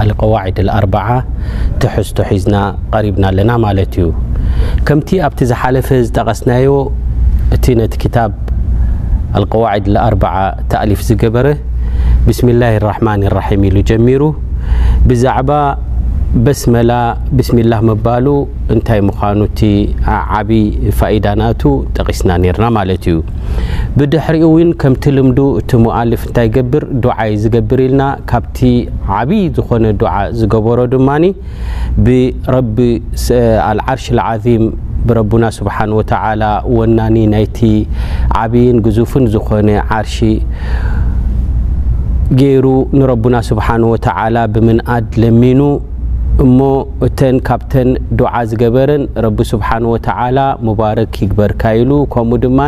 ኣልቀዋዒድ ኣልኣርባዓ ትሕዝቶ ሒዝና ቐሪብና ኣለና ማለት እዩ። ከምቲ ኣብቲ ዝሓለፈ ዝጠቐስናዮ እቲ ነቲ ክታብ ኣልቀዋዒድ ኣልኣርባዓ ተእሊፍ ዝገበረ ብስሚላሂ ኣራሕማኒ ኣራሒም ኢሉ ጀሚሩ ብዛዕባ በስመላ ብስሚላህ ምባሉ እንታይ ምዃኑ እቲ ዓብዪ ፋኢዳ ናቱ ጠቒስና ኔርና ማለት እዩ። ብድሕሪኡ እውን ከምቲ ልምዱ እቲ ሙኣልፍ እንታይ ይገብር ዱዓ እዩ ዝገብር ኢልና ካብ እቲ ዓብይ ዝኾነ ዱዓ ዝገበሮ ድማ ብረቢ ኣልዓርሽ ልዓዚም ብረቡና ስብሓን ወተዓላ ወናኒ ናይቲ ዓብይን ግዙፍን ዝኾነ ዓርሺ ገይሩ ንረቡና ስብሓን ወተዓላ ብምንኣድ ለሚኑ እሞ እተን ካብተን ዱዓ ዝገበረን ረቢ ስብሓን ወተዓላ ሙባረክ ይግበርካ ኢሉ ከምኡ ድማ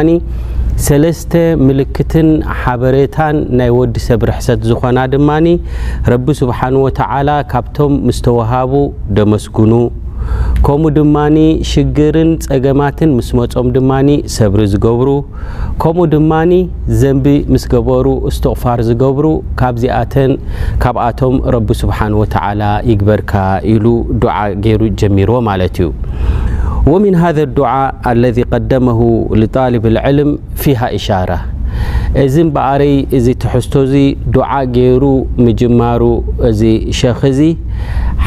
ሰለስተ ምልክትን ሓበሬታን ናይ ወዲ ሰብ ርሕሰት ዝኾና ድማ ረቢ ስብሓን ወተዓላ ካብቶም ምስ ተወሃቡ ደመስግኑ ከምኡ ድማ ሽግርን ጸገማትን ምስ መጾም ድማ ሰብሪ ዝገብሩ ከምኡ ድማ ዘንቢ ምስ ገበሩ እስትቕፋር ዝገብሩ ካብዚኣተን ካብኣቶም ረቢ ስብሓን ወተዓላ ይግበርካ ኢሉ ዱዓ ገይሩ ጀሚርዎ ማለት እዩ። ወሚን ሃዘ ዱዓ ኣለዚ ቀደመሁ ልጣልብ ልዕልም ፊሃ እሻራ እዚ እምበኣረይ እዚ ትሕዝቶ እዚ ዱዓ ገይሩ ምጅማሩ እዚ ሸኽ እዚ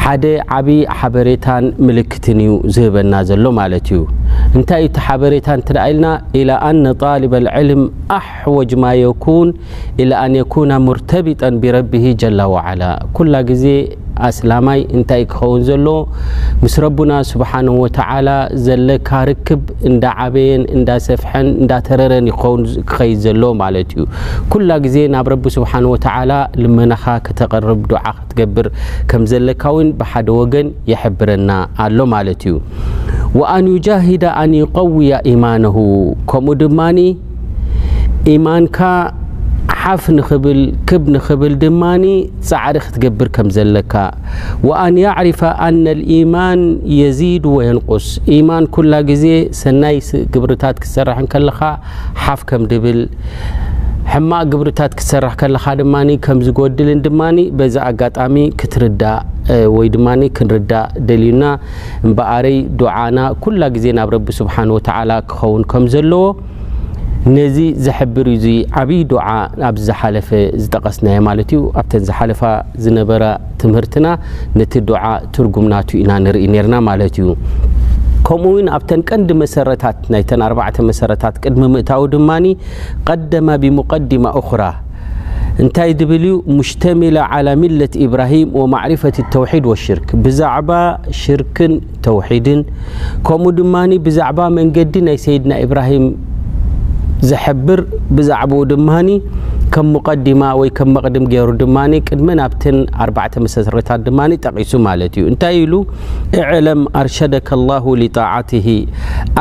ሓደ ዓብዪ ሓበሬታን ምልክትን እዩ ዝህበና ዘሎ ማለት እዩ እንታይ እዩ እቲ ሓበሬታ እንትደኣ ኢልና ኢላ ኣነ ጣልብ ልዕልም ኣሕወጅ ማ የኩን ኢላ ኣን የኩነ ሙርተቢጠን ቢረቢሂ ጀላ ወዓላ ኩላ ግዜ ኣስላማይ እንታይ እዩ ክኸውን ዘለዎ ምስ ረቡና ስብሓን ወተዓላ ዘለካ ርክብ እንዳዓበየን እንዳሰፍሐን እንዳተረረን እዩ ክኸውን ክኸይድ ዘለዎ ማለት እዩ ኩላ ግዜ ናብ ረቢ ስብሓን ወተዓላ ልመናኻ ክተቕርብ ዱዓ ክትገብር ከም ዘለካ እውን ብሓደ ወገን ይሕብረና ኣሎ ማለት እዩ ወኣን ዩጃሂደ ኣን ይቀውያ ኢማነሁ ከምኡ ድማ ኢማንካ ሓፍ ንክብል ክብ ንክብል ድማ ፃዕሪ ክትገብር ከም ዘለካ ወኣን ያዕሪፈ ኣነ ልኢማን የዚድ ወየንቁስ ኢማን ኩላ ግዜ ሰናይ ግብርታት ክትሰርሕ እንከለካ ሓፍ ከም ድብል ሕማቅ ግብርታት ክትሰርሕ ከለካ ድማ ከም ዝጎድልን ድማ በዚ ኣጋጣሚ ክትርዳእ ወይ ድማ ክንርዳእ ደልዩና እምበኣረይ ዱዓና ኩላ ግዜ ናብ ረቢ ስብሓን ወተዓላ ክኸውን ከም ዘለዎ ነዚ ዝሕብር እዩ እዚ ዓብይ ዱዓ ኣብ ዝሓለፈ ዝጠቀስናዮ ማለት እዩ ኣብተን ዝሓለፋ ዝነበራ ትምህርትና ነቲ ዱዓ ትርጉም ናቱ ኢና ንርኢ ነርና ማለት እዩ ከምኡ እውን ኣብተን ቀንዲ መሰረታት ናይተን ኣርባዕተ መሰረታት ቅድሚ ምእታው ድማኒ ቀደማ ብሙቀዲማ ኡኽራ እንታይ ድብል እዩ ሙሽተሚላ ዓላ ሚለት ኢብራሂም ወማዕሪፈት ተውሒድ ወሽርክ ብዛዕባ ሽርክን ተውሒድን ከምኡ ድማ ብዛዕባ መንገዲ ናይ ሰይድና ኢብራሂም ዝሕብር ብዛዕባኡ ድማ ከም ሙቀዲማ ወይ ከም መቅድም ገይሩ ድማ ቅድመ ናብተን ኣርባዕተ መሰረታት ድማ ጠቂሱ ማለት እዩ እንታይ ኢሉ እዕለም ኣርሸደከ ላሁ ሊጣዓትሂ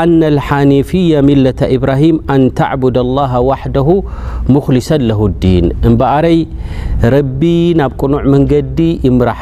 ኣነ ልሓኒፍየ ሚለተ ኢብራሂም ኣን ተዕቡድ ላሃ ዋሕደሁ ሙክሊሰን ለሁ ዲን እምበኣረይ ረቢ ናብ ቅኑዕ መንገዲ ይምራሕ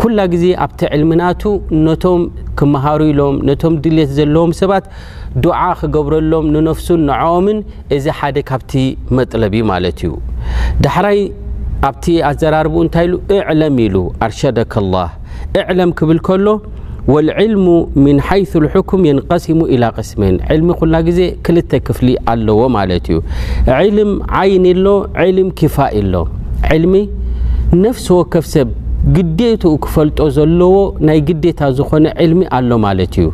ኩላ ግዜ ኣብቲ ዕልሚ ናቱ ነቶም ክመሃሩ ኢሎም ነቶም ድልየት ዘለዎም ሰባት ዱዓ ክገብረሎም ንነፍሱን ንዖኦምን እዚ ሓደ ካብቲ መጥለብ እዩ ማለት እዩ ዳሕራይ ኣብቲ ኣዘራርብኡ እንታይ ኢሉ እዕለም ኢሉ ኣርሸደከ ላህ እዕለም ክብል ከሎ ወልዕልሙ ምን ሓይሱ ልሑኩም የንቀሲሙ ኢላ ቅስመይን ዕልሚ ኩላ ግዜ ክልተ ክፍሊ ኣለዎ ማለት እዩ ዕልም ዓይኒ ኣሎ ዕልም ኪፋኢ ኣሎ ዕልሚ ነፍሲ ወከፍ ሰብ ግዴትኡ ክፈልጦ ዘለዎ ናይ ግዴታ ዝኾነ ዕልሚ ኣሎ ማለት እዩ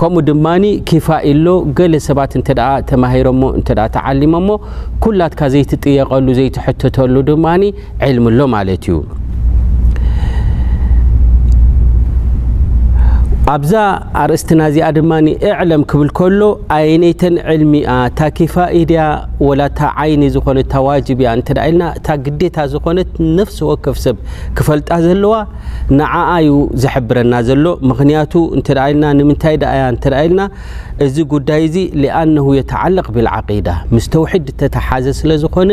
ከምኡ ድማ ኪፋ ኢሎ ገለ ሰባት እንተ ተማሂሮሞ እንተ ተዓሊሞሞ ኩላትካ ዘይትጥየቀሉ ዘይትሕተተሉ ድማ ዕልሚ ኣሎ ማለት እዩ። ኣብዛ ኣርእስትና እዚኣ ድማ እዕለም ክብል ከሎ ኣየነይተን ዕልሚ እያ እታ ኪፋኢ ድያ ወላ እታ ዓይኒ ዝኾነት እታ ዋጅብ እያ እንተ ኢልና እታ ግዴታ ዝኾነት ነፍሲ ወከፍ ሰብ ክፈልጣ ዘለዋ ንዓኣ እዩ ዝሕብረና ዘሎ ምክንያቱ እንተ ኢልና ንምንታይ ድኣ እያ እንተ ኢልና እዚ ጉዳይ እዚ ሊኣነሁ የተዓለቅ ቢልዓቂዳ ምስ ተውሒድ እተተሓዘ ስለ ዝኾነ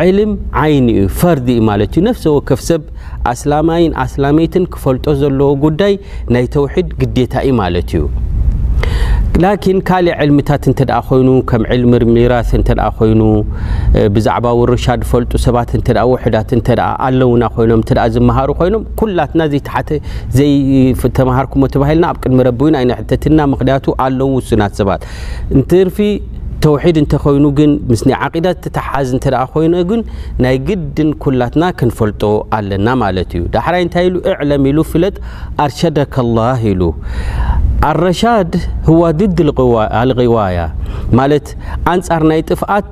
ዕልም ዓይን እዩ ፈርዲ እዩ ማለት እዩ ነፍሰ ወከፍ ሰብ ኣስላማይን ኣስላመይትን ክፈልጦ ዘለዎ ጉዳይ ናይ ተውሒድ ግዴታ እዩ ማለት እዩ ላኪን ካልእ ዕልምታት እንተ ኮይኑ ከም ዕልሚ ሚራስ እንተ ኮይኑ ብዛዕባ ውርሻ ዝፈልጡ ሰባት እንተ ውሕዳት እንተ ኣለውና ኮይኖም እንተ ዝመሃሩ ኮይኖም ኩላትና ዘይተሓተ ዘይተማሃርኩሞ ተባሂልና ኣብ ቅድሚ ረቢ እውን ኣይንሕተትና ምክንያቱ ኣለዉ ውሱናት ሰባት እንትርፊ ተውሒድ እንተኮይኑ ግን ምስ ናይ ዓቂዳ ዝተተሓዝ እንተ ኮይኑ ግን ናይ ግድን ኩላትና ክንፈልጦ ኣለና ማለት እዩ ዳሕራይ እንታይ ኢሉ እዕለም ኢሉ ፍለጥ ኣርሸደከ ላህ ኢሉ ኣረሻድ ህዋ ድድ ኣልغዋያ ማለት ኣንጻር ናይ ጥፍኣት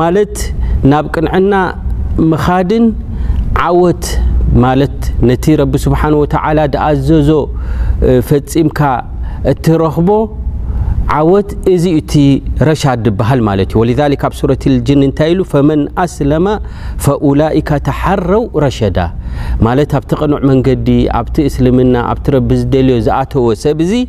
ማለት ናብ ቅንዕና ምኻድን ዓወት ማለት ነቲ ረቢ ስብሓን ወተዓላ ድኣዘዞ ፈፂምካ እትረኽቦ ዓወት እዚ እቲ ረሻድ ድበሃል ማለት እዩ ወሊዛሊክ ኣብ ሱረት ልጅን እንታይ ኢሉ ፈመን ኣስለመ ፈኡላኢካ ተሓረው ረሸዳ ማለት ኣብቲ ቅኑዕ መንገዲ ኣብቲ እስልምና ኣብቲ ረቢ ዝደልዮ ዝኣተወ ሰብ እዚ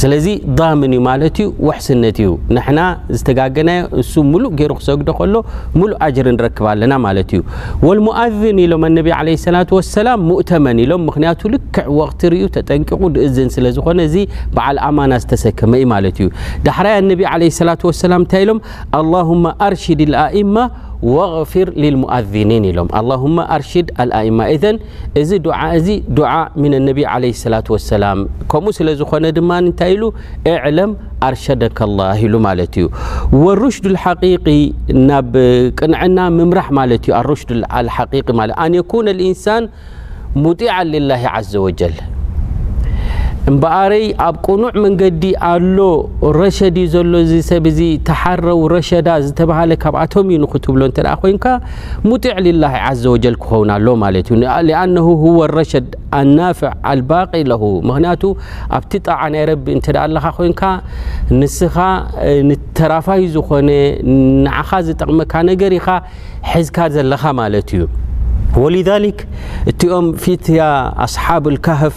ስለዚ ዳምን እዩ ማለት እዩ ውሕስነት እዩ ንሕና ዝተጋገናዮ እሱ ሙሉእ ገይሩ ክሰግዶ ከሎ ሙሉእ ኣጅር ንረክብ ኣለና ማለት እዩ ወልሙኣዝን ኢሎም ኣነቢ ለ ሰላት ወሰላም ሙእተመን ኢሎም ምክንያቱ ልክዕ ወቅቲ ርዩ ተጠንቂቑ ድእዝን ስለ ዝኾነ እዚ በዓል ኣማና ዝተሰከመ እዩ ማለት እዩ ዳሕራይ ኣነቢ ለ ሰላት ወሰላም እንታይ ኢሎም ኣላሁማ ኣርሽድ ልኣኢማ ወغፊር ልልሙኣዝኒን ኢሎም ኣላሁማ ኣርሽድ ኣልኣኢማ እዘን እዚ ዱዓ እዚ ዱዓ ሚነ ነቢ ዓለይሂ ሰላቱ ወሰላም ከምኡ ስለ ዝኾነ ድማ እንታይ ኢሉ እዕለም ኣርሸደከ ላህ ኢሉ ማለት እዩ። ወሩሽዱ ልሓቂቂ ናብ ቅንዕና ምምራሕ ማለት እዩ። ኣሩሽዱ ኣልሓቂቂ ማለት ኣን የኩነ ልኢንሳን ሙጢዓን ሊላሂ ዓዘ ወጀል እምበኣረይ ኣብ ቅኑዕ መንገዲ ኣሎ ረሸድ እዩ ዘሎ እዚ ሰብ እዚ ተሓረው ረሸዳ ዝተባሃለ ካብኣቶም እዩ ንክትብሎ እንተ ኮይንካ ሙጢዕ ሊላህ ዓዘ ወጀል ክኸውን ኣለዎ ማለት እዩ ሊኣነሁ ሁወ ረሸድ ኣናፍዕ ኣልባቂ ለሁ ምክንያቱ ኣብቲ ጣዓ ናይ ረቢ እንተ ኣለኻ ኮንካ ንስኻ ንተራፋይ ዝኾነ ንዓኻ ዝጠቕመካ ነገር ኢኻ ሕዝካ ዘለኻ ማለት እዩ ወሊዛሊክ እቲኦም ፊትያ ኣስሓብ ልካህፍ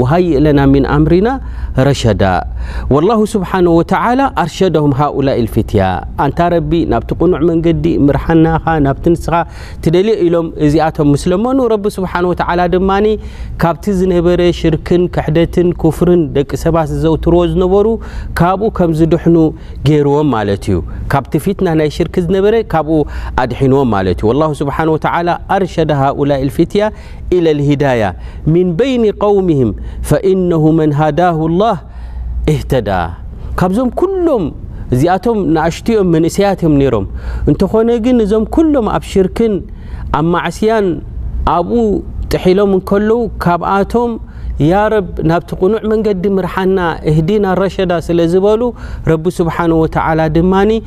ወሃይእ ለና ሚን ኣምሪና ረሸዳ ወላሁ ስብሓነሁ ወተዓላ ኣርሸደሁም ሃኡላኢል ፊትያ ኣንታ ረቢ ናብቲ ቅኑዕ መንገዲ ምርሓና ኢኻ ናብቲ ንስኻ ትደልዮ ኢሎም እዚኣቶም ምስ ለመኑ ረቢ ስብሓነሁ ወተዓላ ድማ ካብቲ ዝነበረ ሽርክን ክሕደትን ኩፍርን ደቂ ሰባት ዝዘውትርዎ ዝነበሩ ካብኡ ከም ዝድሕኑ ገይርዎም ማለት እዩ ካብቲ ፊትና ናይ ሽርክ ዝነበረ ካብኡ ኣድሒንዎም ማለት እዩ ወላሁ ስብሓነሁ ወተዓላ ኣርሸደ ሃኡላኢል ፊትያ ኢለ ልሂዳያ ሚን በይኒ ቀውምህም ፈኢነሁ መን ሃዳሁ ላህ እህተዳ ካብዞም ኩሎም እዚኣቶም ንኣሽቱኦም መንእሰያት እዮም ነይሮም እንተኾነ ግን እዞም ኩሎም ኣብ ሽርክን ኣብ ማዕስያን ኣብኡ ጥሒሎም እንከለዉ ካብኣቶም ያረብ ናብቲ ቅኑዕ መንገዲ ምርሓና እህዲና ረሸዳ ስለ ዝበሉ ረቢ ስብሓን ወተዓላ ድማ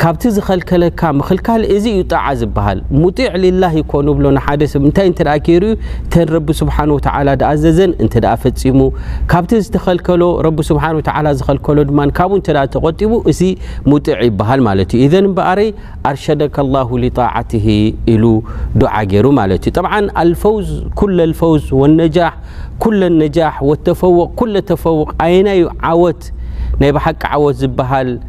ካብቲ ዝኸልከለካ ምኽልካል እዚ እዩ ጣዓ ዝበሃል ሙጢዕ ሊላህ እኮ ንብሎ ንሓደ ሰብ እንታይ እንተ ኬሩ እዩ ተን ረቢ ስብሓን ወተዓላ ዝኣዘዘን እንተ ፈፂሙ ካብቲ ዝተኸልከሎ ረቢ ስብሓን ወተዓላ ዝኸልከሎ ድማ ካብኡ እንተ ተቆጢቡ እዚ ሙጢዕ ይበሃል ማለት እዩ ኢዘን እምበኣረይ ኣርሸደከ ላሁ ሊጣዓትሂ ኢሉ ዱዓ ገይሩ ማለት እዩ ጠብዓን ኣልፈውዝ ኩለ ልፈውዝ ወነጃሕ ኩለ ነጃሕ ወተፈውቕ ኩለ ተፈውቕ ኣየናይ እዩ ዓወት ናይ ብሓቂ ዓወት ዝበሃል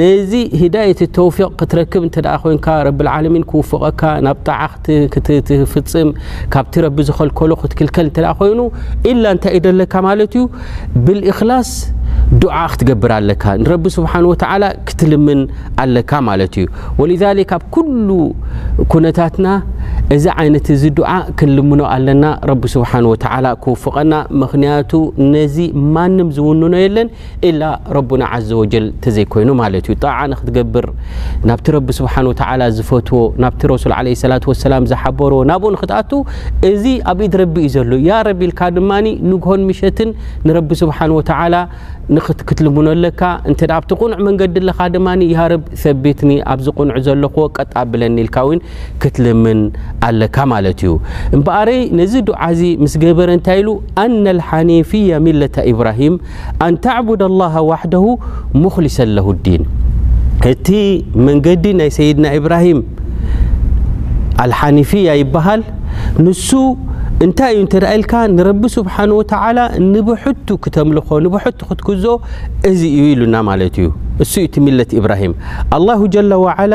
ነዚ ሂዳየት ተውፊቅ ክትረክብ እንተ ኮይንካ ረቢ ልዓለሚን ክውፍቀካ ናብ ጣዓ ክትፍፅም ካብቲ ረቢ ዝኸልከሎ ክትክልከል እንተ ኮይኑ ኢላ እንታይ እዩ ዘለካ ማለት እዩ ብልእክላስ ዱዓ ክትገብር ኣለካ ንረቢ ስብሓን ወተዓላ ክትልምን ኣለካ ማለት እዩ ወሊዛሊክ ኣብ ኩሉ ኩነታትና እዚ ዓይነት እዚ ዱዓ ክንልምኖ ኣለና ረቢ ስብሓን ወተዓላ ክውፍቀና ምክንያቱ ነዚ ማንም ዝውንኖ የለን ኢላ ረቡና ዓዘ ወጀል ተዘይኮይኑ ማለት እዩ። ጣዓ ንክትገብር ናብቲ ረቢ ስብሓን ወተዓላ ዝፈትዎ ናብቲ ረሱል ዓለይሂ ሰላቱ ወሰላም ዝሓበርዎ ናብኡ ንክትኣቱ እዚ ኣብ ኢድ ረቢ እዩ ዘሎ። ያ ረቢ ኢልካ ድማ ንግሆን ምሸትን ንረቢ ስብሓን ወተዓላ ንክትልምኖ ኣለካ። እንተ ኣብቲ ቁኑዕ መንገዲ ኣለካ ድማ ያ ረብ ሰቢትኒ ኣብዚ ቁኑዕ ዘለኹዎ ቀጥ ኣብለኒ ኢልካ እውን ክትልምን ኣለካ ማለት እዩ እምበኣረይ ነዚ ዱዓ እዚ ምስ ገበረ እንታይ ኢሉ ኣነ ልሓኒፍያ ሚለታ ኢብራሂም ኣን ተዕቡድ ላሃ ዋሕደሁ ሙክሊሰን ለሁ ዲን እቲ መንገዲ ናይ ሰይድና ኢብራሂም ኣልሓኒፍያ ይበሃል ንሱ እንታይ እዩ እንተ ኢልካ ንረቢ ስብሓን ወተዓላ ንብሕቱ ክተምልኾ ንብሕቱ ክትግዞ እዚ እዩ ኢሉና ማለት እዩ እሱ እቲ ሚለት ኢብራሂም ኣላሁ ጀለ ዋዓላ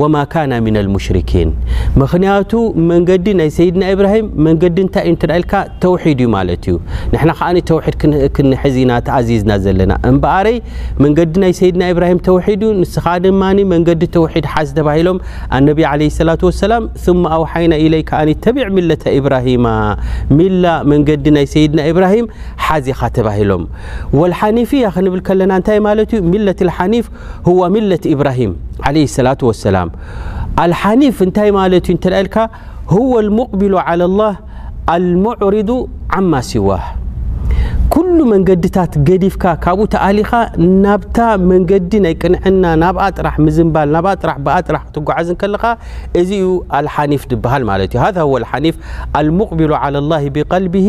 ወማ ካነ ሚነል ሙሽሪኪን ምኽንያቱ መንገዲ ናይ ሰይድና ኢብራሂም መንገዲ እንታይ እዩ እንተ ኢልካ ተውሒድ እዩ ማለት እዩ ንሕና ከኣ ተውሒድ ክንሕዝ ኢና ተኣዚዝና ዘለና እምበኣረይ መንገዲ ናይ ሰይድና ኢብራሂም ተውሒድ እዩ ንስኻ ድማ መንገዲ ተውሒድ ሓዝ ተባሂሎም ኣነቢ ዓለይሂ ሰላቱ ወሰላም ثم ኣውሓይና ኢለይ ከኣ ተቢዕ ሚለተ ኢብራሂማ ሚላ መንገዲ ናይ ሰይድና ኢብራሂም ሓዚኻ ተባሂሎም ወልሓኒፍያ ክንብል ከለና እንታይ ማለት እዩ ሚለት ልሓኒፍ ህዋ ሚለት ኢብራሂም ዓለይሂ ሰላቱ ወሰላም ኣልሓኒፍ እንታይ ማለት እዩ እንተ ኢልካ ህወ ልሙቕቢሉ ዓላ ላህ ኣልሙዕሪዱ ዓማ ሲዋህ ኩሉ መንገድታት ገዲፍካ ካብኡ ተኣሊኻ ናብታ መንገዲ ናይ ቅንዕና ናብኣ ጥራሕ ምዝንባል ናብኣ ጥራሕ ብኣ ጥራሕ ክትጓዓዝ ከለኻ እዚ እዩ ኣልሓኒፍ ዝበሃል ማለት እዩ ሃذ ወ ሓኒፍ ኣልሙቅቢሉ ዓላ ላ ብቀልቢሂ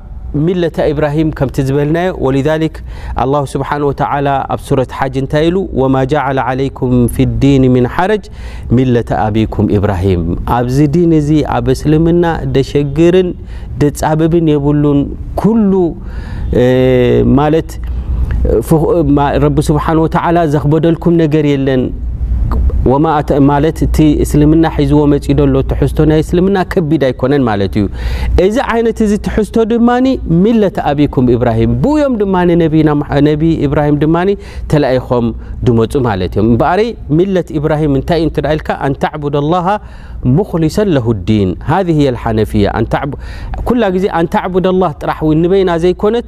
ሚለተ ኢብራሂም ከምቲ ዝበልናዮ ወሊዛሊክ ኣላሁ ስብሓነሁ ወተዓላ ኣብ ሱረት ሓጅ እንታይ ኢሉ ወማ ጀዐለ ዓለይኩም ፊዲኒ ሚን ሓረጅ ሚለተ ኣቢኩም ኢብራሂም ኣብዚ ዲን እዚ ኣብ እስልምና ደሸግርን ደጻብብን የብሉን ኩሉ ማለት ጀነት ረቢ ስብሓን ወተዓላ ዘኽበደልኩም ነገር የለን ማለት እቲ እስልምና ሒዝዎ መፂ ደሎ ትሕዝቶ ናይ እስልምና ከቢድ ኣይኮነን ማለት እዩ እዚ ዓይነት እዚ ትሕዝቶ ድማ ሚለት ኣብኩም ኢብራሂም ብኡዮም ድማ ነቢ ኢብራሂም ድማ ተላኢኾም ድመፁ ማለት እዮም እበኣረይ ሚለት ኢብራሂም እንታይ እዩ እንትዳ ኢልካ ኣንተዕቡድ ኣላሃ ሙክሊሰን ለሁ ዲን ሃ የልሓነፍያ ኩላ ግዜ ኣንተዕቡድ ኣላ ጥራሕ ንበይና ዘይኮነት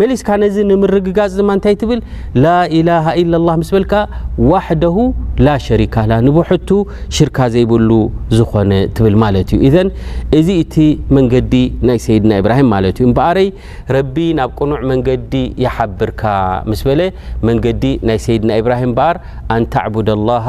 መሊስካ ነዚ ንምርግጋጽ ድማ እንታይ ትብል ላኢላሃ ኢላላህ ምስ በልካ ዋሕደሁ ላሸሪካ ላ ንብሕቱ ሽርካ ዘይብሉ ዝኾነ ትብል ማለት እዩ ኢዘን እዚ እቲ መንገዲ ናይ ሰይድና ኢብራሂም ማለት እዩ እምበኣረይ ረቢ ናብ ቅኑዕ መንገዲ ይሓብርካ ምስ በለ መንገዲ ናይ ሰይድና ኢብራሂም በኣር ኣንተዕቡደ ላሃ